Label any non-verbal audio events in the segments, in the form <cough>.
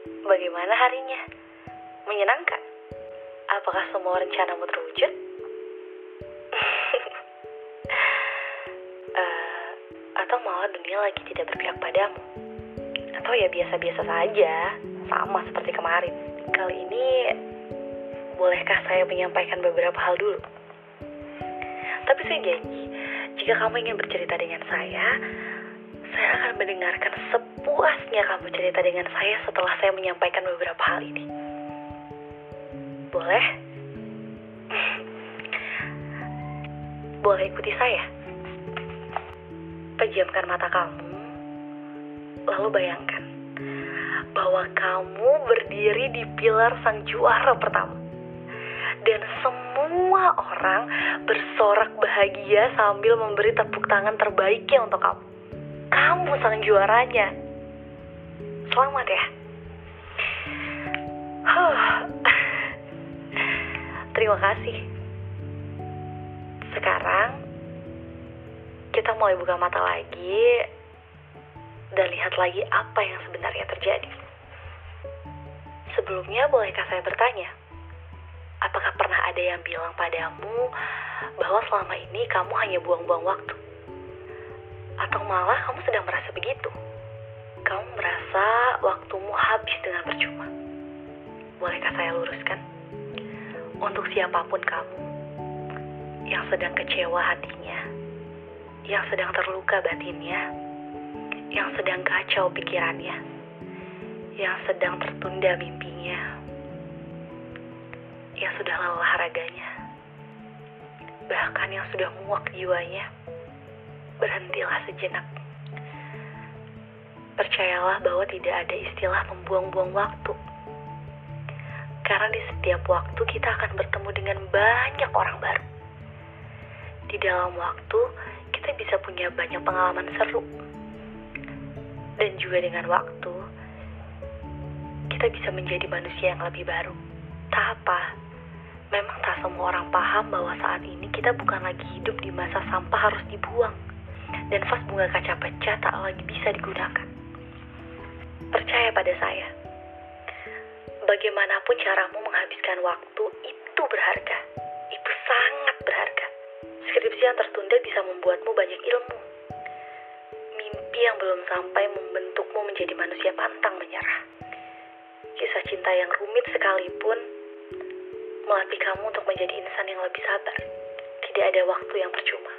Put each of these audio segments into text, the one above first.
Bagaimana harinya? Menyenangkan? Apakah semua rencanamu terwujud? uh, <laughs> atau malah dunia lagi tidak berpihak padamu? Atau ya biasa-biasa saja, sama seperti kemarin. Kali ini, bolehkah saya menyampaikan beberapa hal dulu? Tapi saya janji, jika kamu ingin bercerita dengan saya, saya akan mendengarkan sepuasnya kamu cerita dengan saya setelah saya menyampaikan beberapa hal ini. Boleh? <laughs> Boleh ikuti saya? Pejamkan mata kamu, lalu bayangkan bahwa kamu berdiri di pilar sang juara pertama. Dan semua orang bersorak bahagia sambil memberi tepuk tangan terbaiknya untuk kamu kamu sang juaranya. Selamat ya. <laughs> Terima kasih. Sekarang kita mulai buka mata lagi dan lihat lagi apa yang sebenarnya terjadi. Sebelumnya bolehkah saya bertanya? Apakah pernah ada yang bilang padamu bahwa selama ini kamu hanya buang-buang waktu? Atau malah kamu sedang merasa begitu? Kamu merasa waktumu habis dengan percuma. Bolehkah saya luruskan? Untuk siapa pun kamu yang sedang kecewa hatinya, yang sedang terluka batinnya, yang sedang kacau pikirannya, yang sedang tertunda mimpinya, yang sudah lelah raganya, bahkan yang sudah muak jiwanya sejenak. Percayalah bahwa tidak ada istilah membuang-buang waktu. Karena di setiap waktu kita akan bertemu dengan banyak orang baru. Di dalam waktu, kita bisa punya banyak pengalaman seru. Dan juga dengan waktu, kita bisa menjadi manusia yang lebih baru. Tak apa, memang tak semua orang paham bahwa saat ini kita bukan lagi hidup di masa sampah harus dibuang dan vas bunga kaca pecah tak lagi bisa digunakan. Percaya pada saya, bagaimanapun caramu menghabiskan waktu itu berharga. Itu sangat berharga. Skripsi yang tertunda bisa membuatmu banyak ilmu. Mimpi yang belum sampai membentukmu menjadi manusia pantang menyerah. Kisah cinta yang rumit sekalipun melatih kamu untuk menjadi insan yang lebih sabar. Tidak ada waktu yang percuma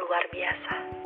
luar biasa.